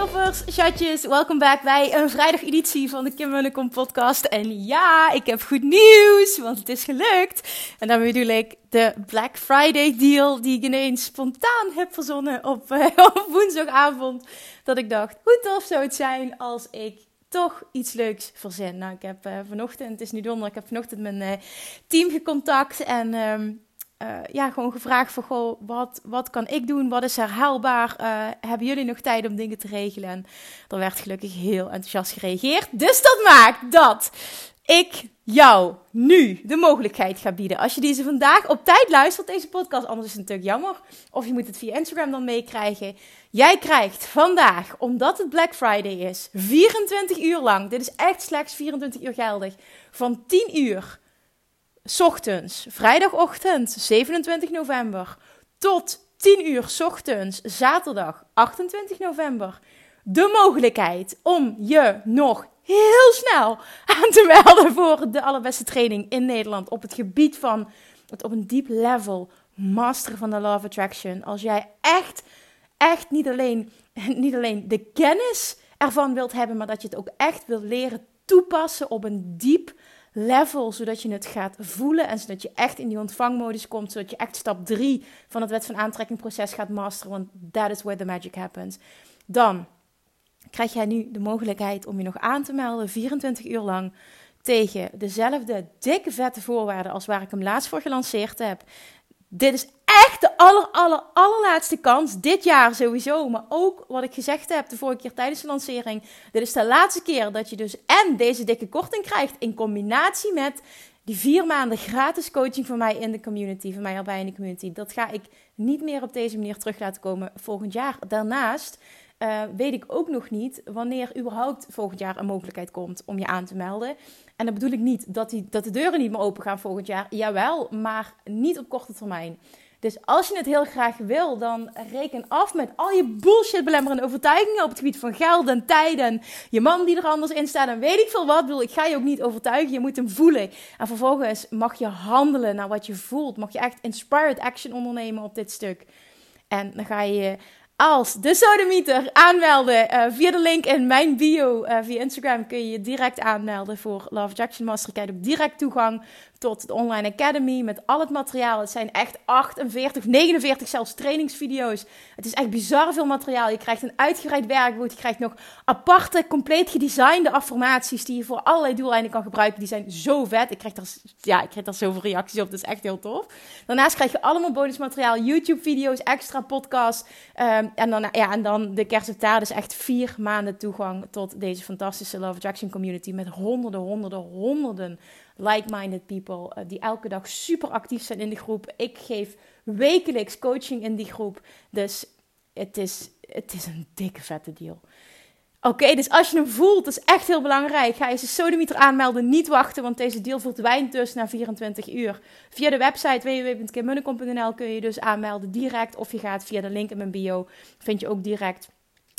Toppers, chatjes. Welkom back bij een vrijdageditie van de Kim Munnekom podcast. En ja, ik heb goed nieuws, want het is gelukt. En dan bedoel ik de Black Friday deal die ik ineens spontaan heb verzonnen op, uh, op woensdagavond. Dat ik dacht, hoe tof zou het zijn als ik toch iets leuks verzin. Nou, ik heb uh, vanochtend, het is nu donderdag, ik heb vanochtend mijn uh, team gecontact en... Um, uh, ja, gewoon gevraagd van, goh, wat, wat kan ik doen? Wat is er haalbaar? Uh, hebben jullie nog tijd om dingen te regelen? En er werd gelukkig heel enthousiast gereageerd. Dus dat maakt dat ik jou nu de mogelijkheid ga bieden. Als je deze vandaag op tijd luistert, deze podcast, anders is het natuurlijk jammer. Of je moet het via Instagram dan meekrijgen. Jij krijgt vandaag, omdat het Black Friday is, 24 uur lang. Dit is echt slechts 24 uur geldig. Van 10 uur ochtends, vrijdagochtend 27 november, tot 10 uur ochtends, zaterdag 28 november, de mogelijkheid om je nog heel snel aan te melden voor de allerbeste training in Nederland op het gebied van het op een diep level masteren van de Love Attraction. Als jij echt, echt niet alleen, niet alleen de kennis ervan wilt hebben, maar dat je het ook echt wilt leren toepassen op een diep level, zodat je het gaat voelen en zodat je echt in die ontvangmodus komt, zodat je echt stap 3 van het wet van aantrekking proces gaat masteren, want that is where the magic happens. Dan krijg jij nu de mogelijkheid om je nog aan te melden, 24 uur lang, tegen dezelfde dikke vette voorwaarden als waar ik hem laatst voor gelanceerd heb. Dit is echt de aller, aller, allerlaatste kans. Dit jaar sowieso. Maar ook wat ik gezegd heb de vorige keer tijdens de lancering. Dit is de laatste keer dat je dus en deze dikke korting krijgt. In combinatie met die vier maanden gratis coaching van mij in de community. Van mij erbij in de community. Dat ga ik niet meer op deze manier terug laten komen volgend jaar. Daarnaast uh, weet ik ook nog niet wanneer überhaupt volgend jaar een mogelijkheid komt om je aan te melden. En dan bedoel ik niet dat, die, dat de deuren niet meer open gaan volgend jaar. Jawel, maar niet op korte termijn. Dus als je het heel graag wil, dan reken af met al je bullshit belemmerende overtuigingen op het gebied van geld en tijd en je man die er anders in staat en weet ik veel wat. Ik, ik ga je ook niet overtuigen, je moet hem voelen. En vervolgens mag je handelen naar wat je voelt. Mag je echt inspired action ondernemen op dit stuk. En dan ga je als de Sodemieter aanmelden uh, via de link in mijn bio uh, via Instagram kun je je direct aanmelden voor Love Jackson Master. Krijg je direct toegang tot de Online Academy met al het materiaal. Het zijn echt 48, 49 zelfs trainingsvideo's. Het is echt bizar veel materiaal. Je krijgt een uitgebreid werkboek. Je krijgt nog aparte, compleet gedesignde affirmaties die je voor allerlei doeleinden kan gebruiken. Die zijn zo vet. Ik krijg daar, ja, ik krijg daar zoveel reacties op. Dat is echt heel tof. Daarnaast krijg je allemaal bonusmateriaal, YouTube-video's, extra podcasts. Um, en, dan, ja, en dan de kerst dus echt vier maanden toegang tot deze fantastische Love Attraction community met honderden, honderden, honderden like-minded people uh, die elke dag super actief zijn in de groep. Ik geef wekelijks coaching in die groep. Dus het is, het is een dikke vette deal. Oké, dus als je hem voelt, is echt heel belangrijk. Ga je ze sodemieter aanmelden, niet wachten, want deze deal verdwijnt dus na 24 uur. Via de website www.kimmunnekom.nl kun je dus aanmelden direct. Of je gaat via de link in mijn bio, vind je ook direct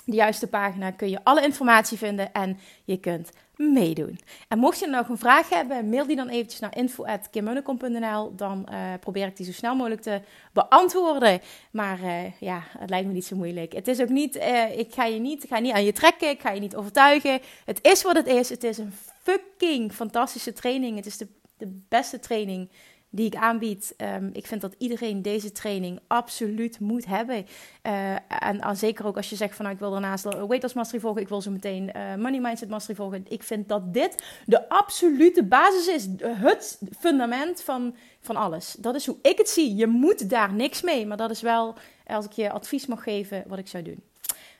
de juiste pagina. Kun je alle informatie vinden en je kunt meedoen. En mocht je nog een vraag hebben, mail die dan eventjes naar info.kimmunnekom.nl. Dan uh, probeer ik die zo snel mogelijk te beantwoorden. Maar uh, ja, het lijkt me niet zo moeilijk. Het is ook niet, uh, ik ga je niet, ik ga niet aan je trekken, ik ga je niet overtuigen. Het is wat het is. Het is een fucking fantastische training. Het is de, de beste training die ik aanbied. Um, ik vind dat iedereen deze training absoluut moet hebben. Uh, en, en, zeker ook als je zegt van nou, ik wil daarnaast Weight Loss Mastery volgen, ik wil zo meteen uh, Money Mindset Mastery volgen. Ik vind dat dit de absolute basis is, het fundament van, van alles. Dat is hoe ik het zie. Je moet daar niks mee, maar dat is wel, als ik je advies mag geven, wat ik zou doen.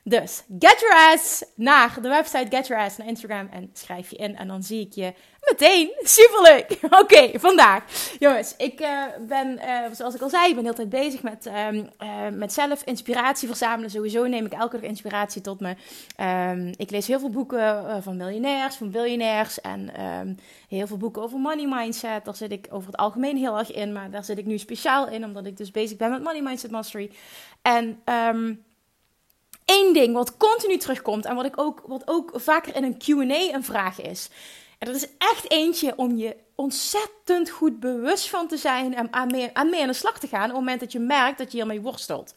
Dus get your ass naar de website, get your ass naar Instagram en schrijf je in. En dan zie ik je meteen. Superleuk! Oké, vandaag. Jongens, ik uh, ben, uh, zoals ik al zei, ik ben heel tijd bezig met, um, uh, met zelf inspiratie verzamelen. Sowieso neem ik elke dag inspiratie tot me. Um, ik lees heel veel boeken van miljonairs, van biljonairs. En um, heel veel boeken over money mindset. Daar zit ik over het algemeen heel erg in. Maar daar zit ik nu speciaal in, omdat ik dus bezig ben met money mindset mastery. En... Één ding wat continu terugkomt en wat, ik ook, wat ook vaker in een QA een vraag is. En dat is echt eentje om je ontzettend goed bewust van te zijn en aan mee, aan aan de slag te gaan op het moment dat je merkt dat je hiermee worstelt.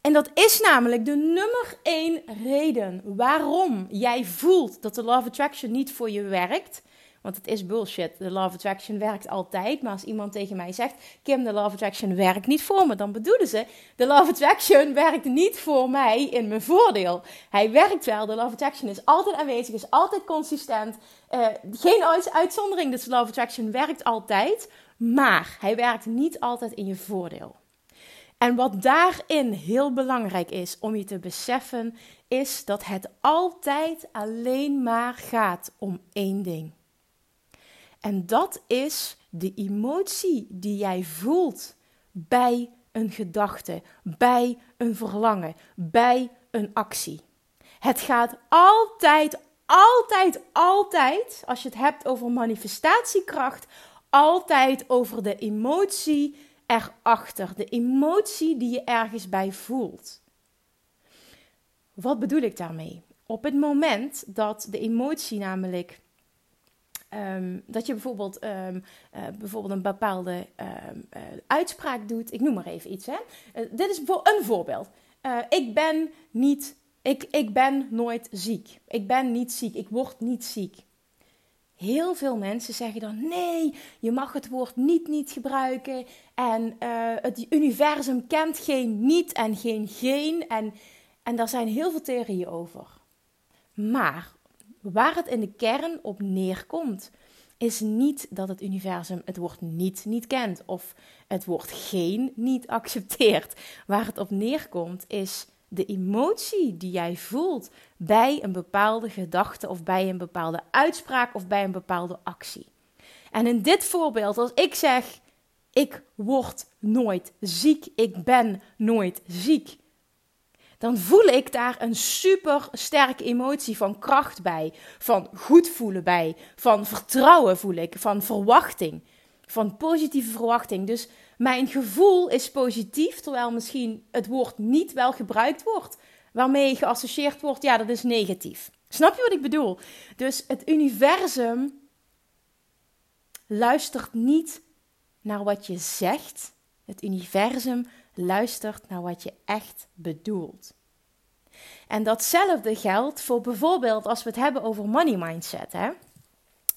En dat is namelijk de nummer één reden waarom jij voelt dat de of Attraction niet voor je werkt. Want het is bullshit. De of Attraction werkt altijd. Maar als iemand tegen mij zegt: Kim, de of Attraction werkt niet voor me, dan bedoelen ze: de of Attraction werkt niet voor mij in mijn voordeel. Hij werkt wel. De of Attraction is altijd aanwezig, is altijd consistent. Uh, geen uitzondering. Dus de of Attraction werkt altijd. Maar hij werkt niet altijd in je voordeel. En wat daarin heel belangrijk is om je te beseffen, is dat het altijd alleen maar gaat om één ding. En dat is de emotie die jij voelt bij een gedachte, bij een verlangen, bij een actie. Het gaat altijd, altijd, altijd, als je het hebt over manifestatiekracht, altijd over de emotie erachter. De emotie die je ergens bij voelt. Wat bedoel ik daarmee? Op het moment dat de emotie namelijk Um, dat je bijvoorbeeld, um, uh, bijvoorbeeld een bepaalde um, uh, uitspraak doet. Ik noem maar even iets. Hè. Uh, dit is een voorbeeld. ik ben niet, ik, ik ben nooit ziek. Ik ben niet ziek. Ik word niet ziek. Heel veel mensen zeggen dan: nee, je mag het woord niet niet gebruiken. En het universum kent geen niet en geen geen. En, en daar zijn heel veel theorieën over. Maar Waar het in de kern op neerkomt, is niet dat het universum het woord niet niet kent of het woord geen niet accepteert. Waar het op neerkomt is de emotie die jij voelt bij een bepaalde gedachte of bij een bepaalde uitspraak of bij een bepaalde actie. En in dit voorbeeld, als ik zeg: ik word nooit ziek, ik ben nooit ziek, dan voel ik daar een super sterke emotie van kracht bij, van goed voelen bij, van vertrouwen voel ik, van verwachting, van positieve verwachting. Dus mijn gevoel is positief, terwijl misschien het woord niet wel gebruikt wordt, waarmee geassocieerd wordt, ja, dat is negatief. Snap je wat ik bedoel? Dus het universum luistert niet naar wat je zegt. Het universum luistert naar wat je echt bedoelt. En datzelfde geldt voor bijvoorbeeld als we het hebben over money mindset. Hè?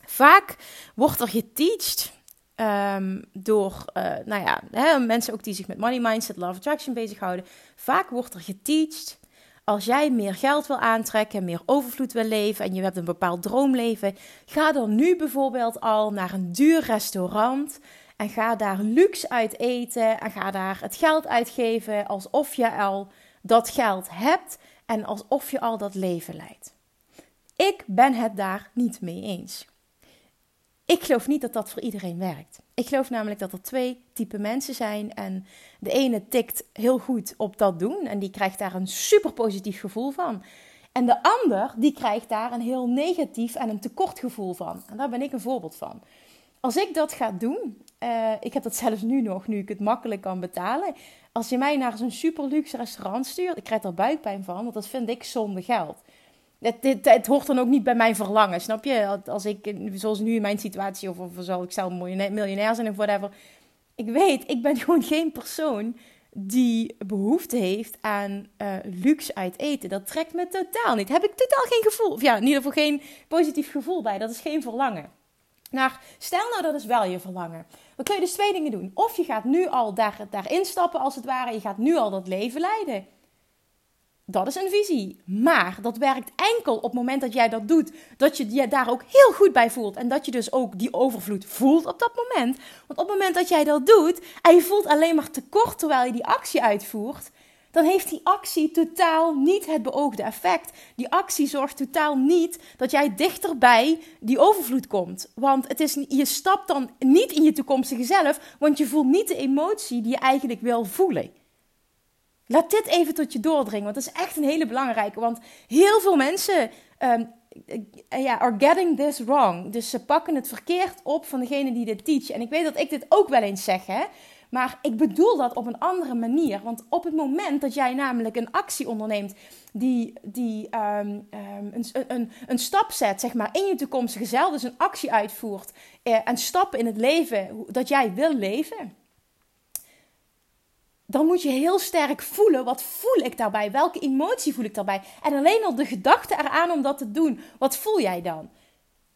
Vaak wordt er geteacht um, door uh, nou ja, hè, mensen ook die zich met money mindset, love attraction bezighouden. Vaak wordt er geteacht als jij meer geld wil aantrekken, meer overvloed wil leven en je hebt een bepaald droomleven, ga dan nu bijvoorbeeld al naar een duur restaurant en ga daar luxe uit eten en ga daar het geld uitgeven alsof je al dat geld hebt en alsof je al dat leven leidt. Ik ben het daar niet mee eens. Ik geloof niet dat dat voor iedereen werkt. Ik geloof namelijk dat er twee typen mensen zijn. En de ene tikt heel goed op dat doen en die krijgt daar een super positief gevoel van. En de ander die krijgt daar een heel negatief en een tekortgevoel van. En daar ben ik een voorbeeld van. Als ik dat ga doen, uh, ik heb dat zelfs nu nog, nu ik het makkelijk kan betalen. Als je mij naar zo'n super luxe restaurant stuurt, ik krijg er buikpijn van, want dat vind ik zonde geld. Het, hoort dan ook niet bij mijn verlangen, snap je? Als ik, zoals nu in mijn situatie, of, of zal ik zelf miljonair zijn of whatever. Ik weet, ik ben gewoon geen persoon die behoefte heeft aan uh, luxe uit eten. Dat trekt me totaal niet. Heb ik totaal geen gevoel, ja, in ieder geval geen positief gevoel bij. Dat is geen verlangen. Nou, stel nou dat is wel je verlangen. Dan kun je dus twee dingen doen. Of je gaat nu al daar, daarin stappen als het ware. Je gaat nu al dat leven leiden. Dat is een visie. Maar dat werkt enkel op het moment dat jij dat doet. Dat je je daar ook heel goed bij voelt. En dat je dus ook die overvloed voelt op dat moment. Want op het moment dat jij dat doet en je voelt alleen maar tekort terwijl je die actie uitvoert dan heeft die actie totaal niet het beoogde effect. Die actie zorgt totaal niet dat jij dichterbij die overvloed komt. Want het is, je stapt dan niet in je toekomstige zelf, want je voelt niet de emotie die je eigenlijk wil voelen. Laat dit even tot je doordringen, want dat is echt een hele belangrijke. Want heel veel mensen um, ja, are getting this wrong. Dus ze pakken het verkeerd op van degene die dit teach. En ik weet dat ik dit ook wel eens zeg, hè. Maar ik bedoel dat op een andere manier. Want op het moment dat jij namelijk een actie onderneemt die, die um, um, een, een, een stap zet zeg maar, in je toekomstige zelf, dus een actie uitvoert eh, en stappen in het leven dat jij wil leven dan moet je heel sterk voelen. Wat voel ik daarbij? Welke emotie voel ik daarbij? En alleen al de gedachte eraan om dat te doen. Wat voel jij dan?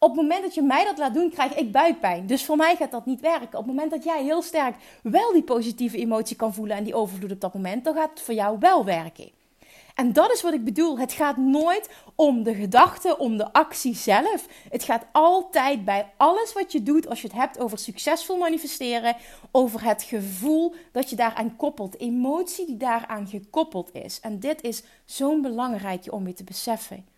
Op het moment dat je mij dat laat doen, krijg ik buikpijn. Dus voor mij gaat dat niet werken. Op het moment dat jij heel sterk wel die positieve emotie kan voelen en die overvloed op dat moment, dan gaat het voor jou wel werken. En dat is wat ik bedoel. Het gaat nooit om de gedachte, om de actie zelf. Het gaat altijd bij alles wat je doet, als je het hebt over succesvol manifesteren, over het gevoel dat je daaraan koppelt, emotie die daaraan gekoppeld is. En dit is zo'n belangrijkje om je te beseffen.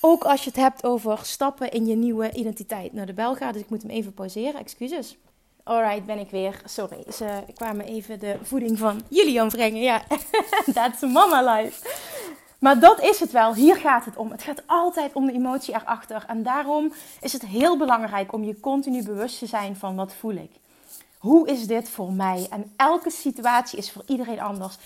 Ook als je het hebt over stappen in je nieuwe identiteit. Nou, de bel gaat, dus ik moet hem even pauzeren. Excuses. Alright, ben ik weer. Sorry, ze kwamen even de voeding van jullie brengen. Ja, that's mama life. Maar dat is het wel. Hier gaat het om. Het gaat altijd om de emotie erachter. En daarom is het heel belangrijk om je continu bewust te zijn van wat voel ik. Hoe is dit voor mij? En elke situatie is voor iedereen anders.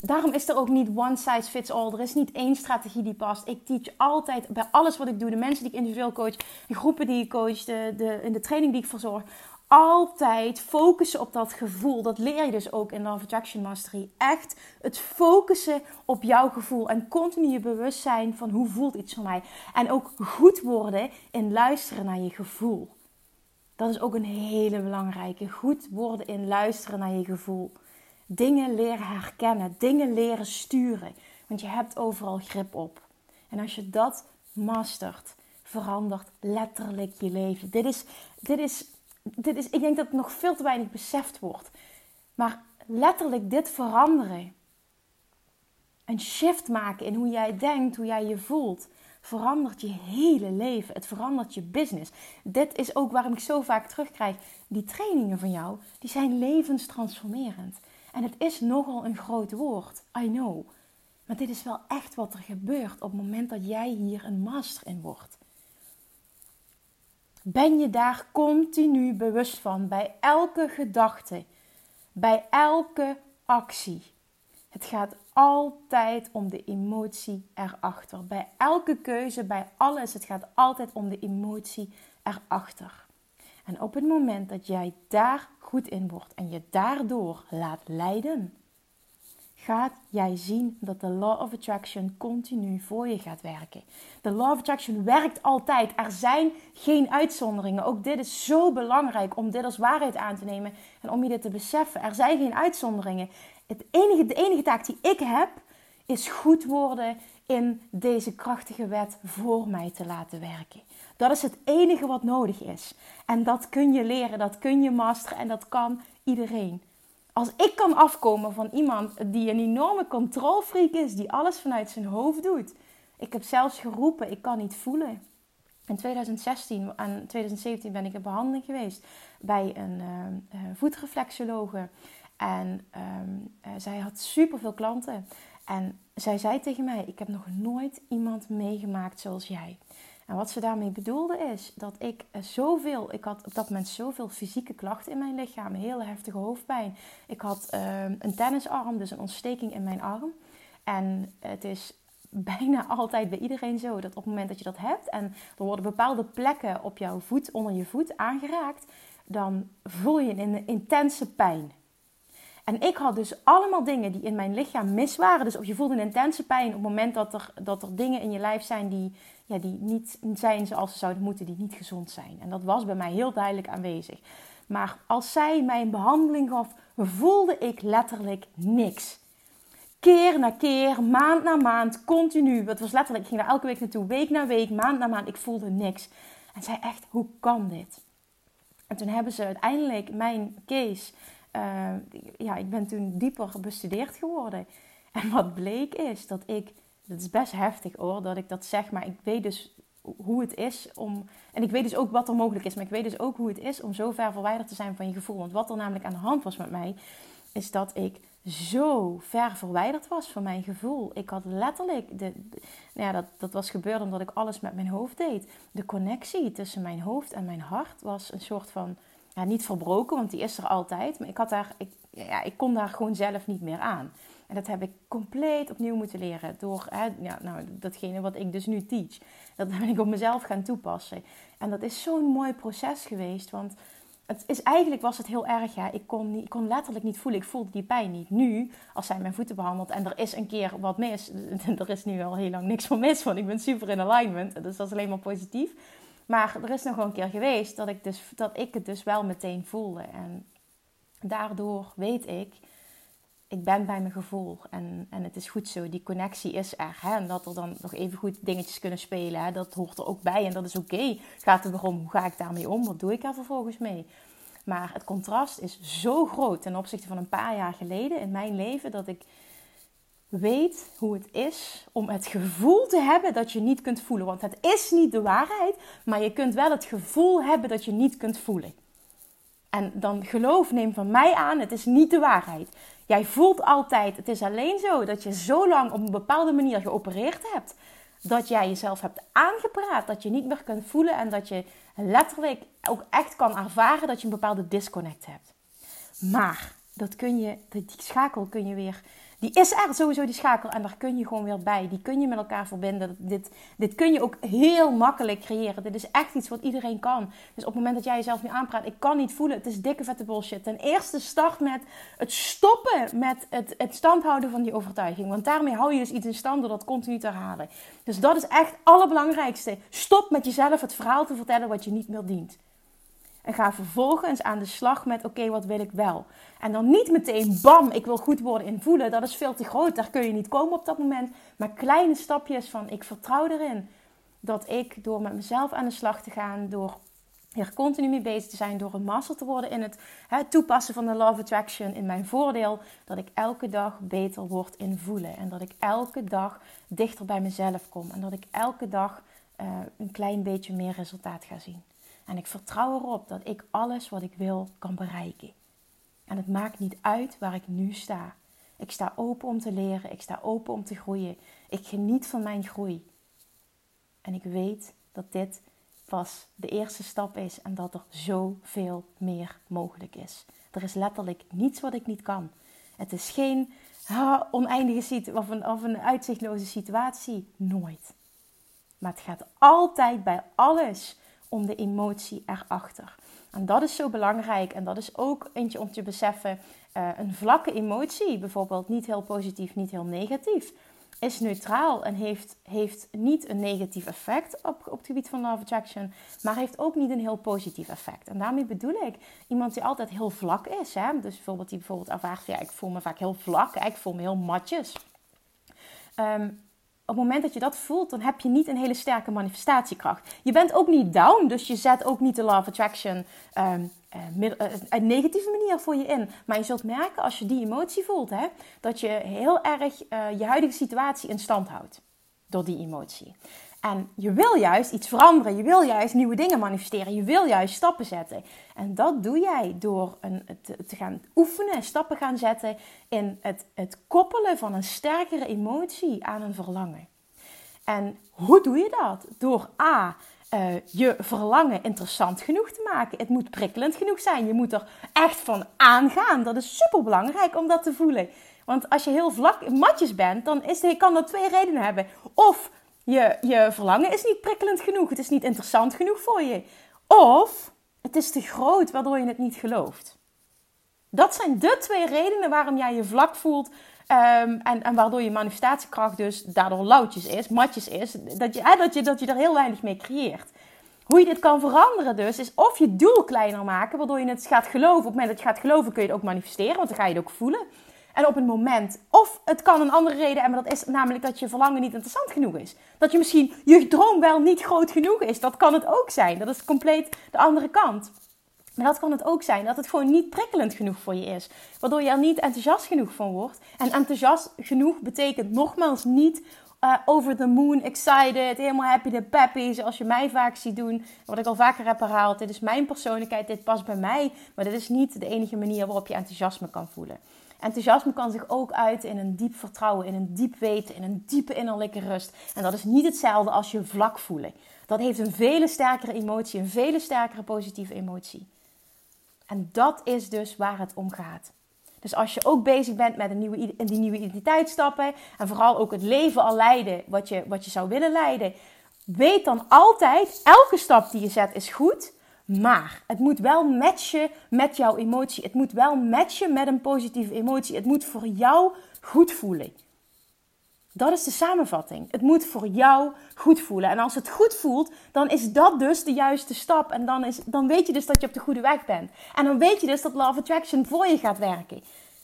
Daarom is er ook niet one size fits all. Er is niet één strategie die past. Ik teach altijd bij alles wat ik doe, de mensen die ik individueel coach, de groepen die ik coach, de, de, in de training die ik verzorg, altijd focussen op dat gevoel. Dat leer je dus ook in Love Attraction Mastery. Echt het focussen op jouw gevoel en continu je bewustzijn van hoe voelt iets voor mij. En ook goed worden in luisteren naar je gevoel. Dat is ook een hele belangrijke. Goed worden in luisteren naar je gevoel. Dingen leren herkennen, dingen leren sturen. Want je hebt overal grip op. En als je dat mastert, verandert letterlijk je leven. Dit is, dit is dit is, ik denk dat het nog veel te weinig beseft wordt. Maar letterlijk dit veranderen. Een shift maken in hoe jij denkt, hoe jij je voelt. Verandert je hele leven. Het verandert je business. Dit is ook waarom ik zo vaak terugkrijg. Die trainingen van jou, die zijn levenstransformerend. En het is nogal een groot woord. I know. Maar dit is wel echt wat er gebeurt op het moment dat jij hier een master in wordt. Ben je daar continu bewust van bij elke gedachte, bij elke actie? Het gaat altijd om de emotie erachter. Bij elke keuze, bij alles, het gaat altijd om de emotie erachter. En op het moment dat jij daar goed in wordt en je daardoor laat leiden, gaat jij zien dat de Law of Attraction continu voor je gaat werken. De Law of Attraction werkt altijd. Er zijn geen uitzonderingen. Ook dit is zo belangrijk om dit als waarheid aan te nemen en om je dit te beseffen. Er zijn geen uitzonderingen. Het enige, de enige taak die ik heb is goed worden in deze krachtige wet voor mij te laten werken. Dat is het enige wat nodig is. En dat kun je leren, dat kun je masteren en dat kan iedereen. Als ik kan afkomen van iemand die een enorme controlfreak is, die alles vanuit zijn hoofd doet. Ik heb zelfs geroepen, ik kan niet voelen. In 2016 en 2017 ben ik in behandeling geweest bij een uh, voetreflexologe. En ehm, eh, zij had superveel klanten. En zij zei tegen mij: Ik heb nog nooit iemand meegemaakt zoals jij. En wat ze daarmee bedoelde is dat ik zoveel, ik had op dat moment zoveel fysieke klachten in mijn lichaam, hele heftige hoofdpijn. Ik had ehm, een tennisarm, dus een ontsteking in mijn arm. En het is bijna altijd bij iedereen zo dat op het moment dat je dat hebt en er worden bepaalde plekken op jouw voet, onder je voet aangeraakt, dan voel je een intense pijn. En ik had dus allemaal dingen die in mijn lichaam mis waren. Dus je voelt een intense pijn op het moment dat er, dat er dingen in je lijf zijn die, ja, die niet zijn zoals ze zouden moeten, die niet gezond zijn. En dat was bij mij heel duidelijk aanwezig. Maar als zij mij een behandeling gaf, voelde ik letterlijk niks. Keer na keer, maand na maand, continu. Het was letterlijk, ik ging daar elke week naartoe, week na week, maand na maand. Ik voelde niks. En zei echt, hoe kan dit? En toen hebben ze uiteindelijk mijn case uh, ja, ik ben toen dieper bestudeerd geworden. En wat bleek is dat ik, dat is best heftig hoor, dat ik dat zeg, maar ik weet dus hoe het is om. En ik weet dus ook wat er mogelijk is, maar ik weet dus ook hoe het is om zo ver verwijderd te zijn van je gevoel. Want wat er namelijk aan de hand was met mij, is dat ik zo ver verwijderd was van mijn gevoel. Ik had letterlijk, de, nou ja, dat, dat was gebeurd omdat ik alles met mijn hoofd deed. De connectie tussen mijn hoofd en mijn hart was een soort van, ja, niet verbroken, want die is er altijd. Maar ik, had daar, ik, ja, ik kon daar gewoon zelf niet meer aan. En dat heb ik compleet opnieuw moeten leren door hè, ja, nou, datgene wat ik dus nu teach. Dat ben ik op mezelf gaan toepassen. En dat is zo'n mooi proces geweest, want het is, eigenlijk was het heel erg. Ja. Ik, kon niet, ik kon letterlijk niet voelen. Ik voelde die pijn niet. Nu, als zij mijn voeten behandelt en er is een keer wat mis. Er is nu al heel lang niks van mis, want ik ben super in alignment. Dus dat is alleen maar positief. Maar er is nog een keer geweest dat ik, dus, dat ik het dus wel meteen voelde. En daardoor weet ik, ik ben bij mijn gevoel. En, en het is goed zo, die connectie is er. Hè? En dat er dan nog even goed dingetjes kunnen spelen, hè? dat hoort er ook bij. En dat is oké. Gaat het erom, hoe ga ik daarmee om? Wat doe ik er vervolgens mee? Maar het contrast is zo groot ten opzichte van een paar jaar geleden in mijn leven... dat ik weet hoe het is om het gevoel te hebben dat je niet kunt voelen. Want het is niet de waarheid, maar je kunt wel het gevoel hebben dat je niet kunt voelen. En dan geloof, neem van mij aan, het is niet de waarheid. Jij voelt altijd, het is alleen zo dat je zo lang op een bepaalde manier geopereerd hebt. Dat jij jezelf hebt aangepraat, dat je niet meer kunt voelen en dat je letterlijk ook echt kan ervaren dat je een bepaalde disconnect hebt. Maar dat kun je, die schakel kun je weer die is er sowieso, die schakel. En daar kun je gewoon weer bij. Die kun je met elkaar verbinden. Dit, dit kun je ook heel makkelijk creëren. Dit is echt iets wat iedereen kan. Dus op het moment dat jij jezelf nu aanpraat, ik kan niet voelen. Het is dikke vette bullshit. Ten eerste start met het stoppen met het, het stand houden van die overtuiging. Want daarmee hou je dus iets in stand door dat continu te herhalen. Dus dat is echt het allerbelangrijkste. Stop met jezelf het verhaal te vertellen wat je niet meer dient. En ga vervolgens aan de slag met: oké, wat wil ik wel? En dan niet meteen bam, ik wil goed worden in voelen. Dat is veel te groot. Daar kun je niet komen op dat moment. Maar kleine stapjes van: ik vertrouw erin dat ik door met mezelf aan de slag te gaan, door hier continu mee bezig te zijn, door een master te worden in het toepassen van de Love Attraction in mijn voordeel, dat ik elke dag beter word in voelen. En dat ik elke dag dichter bij mezelf kom. En dat ik elke dag uh, een klein beetje meer resultaat ga zien. En ik vertrouw erop dat ik alles wat ik wil kan bereiken. En het maakt niet uit waar ik nu sta. Ik sta open om te leren, ik sta open om te groeien. Ik geniet van mijn groei. En ik weet dat dit pas de eerste stap is en dat er zoveel meer mogelijk is. Er is letterlijk niets wat ik niet kan. Het is geen oneindige situatie of een, of een uitzichtloze situatie. Nooit. Maar het gaat altijd bij alles om de emotie erachter. En dat is zo belangrijk. En dat is ook eentje om te beseffen. Uh, een vlakke emotie, bijvoorbeeld niet heel positief, niet heel negatief, is neutraal en heeft, heeft niet een negatief effect op, op het gebied van love attraction, maar heeft ook niet een heel positief effect. En daarmee bedoel ik iemand die altijd heel vlak is. Hè? Dus bijvoorbeeld die bijvoorbeeld ervaart, ja, ik voel me vaak heel vlak, ik voel me heel matjes. Um, op het moment dat je dat voelt, dan heb je niet een hele sterke manifestatiekracht. Je bent ook niet down, dus je zet ook niet de law of attraction um, een negatieve manier voor je in. Maar je zult merken als je die emotie voelt, hè, dat je heel erg uh, je huidige situatie in stand houdt door die emotie. En je wil juist iets veranderen. Je wil juist nieuwe dingen manifesteren. Je wil juist stappen zetten. En dat doe jij door een, te, te gaan oefenen, stappen gaan zetten in het, het koppelen van een sterkere emotie aan een verlangen. En hoe doe je dat? Door A. Uh, je verlangen interessant genoeg te maken. Het moet prikkelend genoeg zijn. Je moet er echt van aangaan. Dat is super belangrijk om dat te voelen. Want als je heel vlak matjes bent, dan is, kan dat twee redenen hebben. Of je, je verlangen is niet prikkelend genoeg. Het is niet interessant genoeg voor je. Of het is te groot waardoor je het niet gelooft. Dat zijn de twee redenen waarom jij je vlak voelt. Um, en, en, waardoor je manifestatiekracht dus daardoor lauwtjes is, matjes is. Dat je, dat, je, dat je er heel weinig mee creëert. Hoe je dit kan veranderen dus, is of je doel kleiner maken, waardoor je het gaat geloven. Op het moment dat je gaat geloven kun je het ook manifesteren, want dan ga je het ook voelen. En op een moment. Of het kan een andere reden hebben, dat is namelijk dat je verlangen niet interessant genoeg is. Dat je misschien je droom wel niet groot genoeg is. Dat kan het ook zijn. Dat is compleet de andere kant. Maar dat kan het ook zijn dat het gewoon niet prikkelend genoeg voor je is. Waardoor je er niet enthousiast genoeg van wordt. En enthousiast genoeg betekent nogmaals niet uh, over the moon, excited, helemaal happy de peppy, zoals je mij vaak ziet doen. Wat ik al vaker heb herhaald, dit is mijn persoonlijkheid, dit past bij mij. Maar dit is niet de enige manier waarop je enthousiasme kan voelen. Enthousiasme kan zich ook uiten in een diep vertrouwen, in een diep weten, in een diepe innerlijke rust. En dat is niet hetzelfde als je vlak voelen. Dat heeft een vele sterkere emotie, een vele sterkere positieve emotie. En dat is dus waar het om gaat. Dus als je ook bezig bent met een nieuwe, die nieuwe identiteit stappen en vooral ook het leven al leiden wat je, wat je zou willen leiden, weet dan altijd, elke stap die je zet is goed, maar het moet wel matchen met jouw emotie. Het moet wel matchen met een positieve emotie. Het moet voor jou goed voelen. Dat is de samenvatting. Het moet voor jou goed voelen. En als het goed voelt, dan is dat dus de juiste stap. En dan, is, dan weet je dus dat je op de goede weg bent. En dan weet je dus dat Love Attraction voor je gaat werken.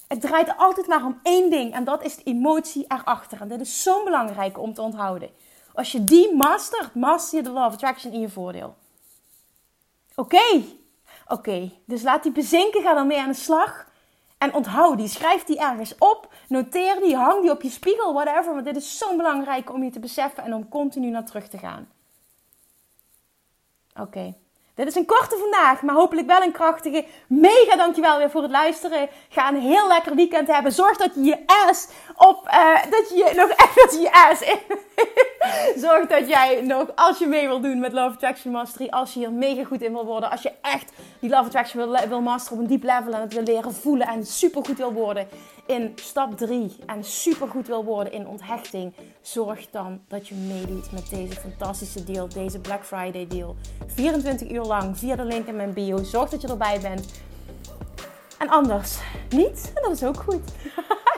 Het draait altijd maar om één ding. En dat is de emotie erachter. En dit is zo belangrijk om te onthouden. Als je die mastert, master je de Love Attraction in je voordeel. Oké, oké. Dus laat die bezinken, ga dan mee aan de slag. En onthoud die, schrijf die ergens op, noteer die, hang die op je spiegel, whatever. Want dit is zo belangrijk om je te beseffen en om continu naar terug te gaan. Oké. Dit is een korte vandaag, maar hopelijk wel een krachtige. Mega dankjewel weer voor het luisteren. Ga een heel lekker weekend hebben. Zorg dat je je ass op, uh, dat je nog even je ass in. Zorg dat jij nog, als je mee wil doen met Love Attraction Mastery, als je hier mega goed in wil worden, als je echt die Love Attraction wil, wil masteren op een diep level en het wil leren voelen en super goed wil worden in stap 3 en super goed wil worden in onthechting, zorg dan dat je meedoet met deze fantastische deal, deze Black Friday deal. 24 uur lang via de link in mijn bio. Zorg dat je erbij bent. En anders niet. Dat is ook goed.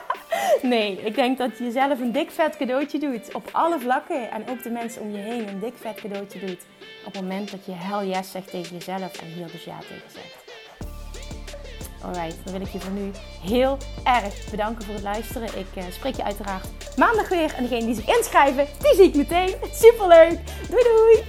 nee, ik denk dat je jezelf een dik vet cadeautje doet. Op alle vlakken. En ook de mensen om je heen een dik vet cadeautje doet. Op het moment dat je hell yes zegt tegen jezelf en hier dus ja tegen zegt. Alright, dan wil ik je voor nu heel erg bedanken voor het luisteren. Ik uh, spreek je uiteraard maandag weer. En degene die zich inschrijven, die zie ik meteen. Superleuk. Doei doei.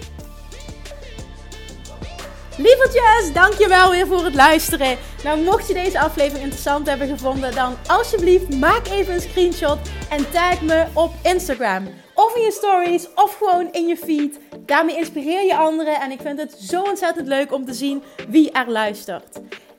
Lievertjes, dankjewel weer voor het luisteren. Nou, mocht je deze aflevering interessant hebben gevonden, dan alsjeblieft maak even een screenshot en tag me op Instagram. Of in je stories, of gewoon in je feed. Daarmee inspireer je anderen en ik vind het zo ontzettend leuk om te zien wie er luistert.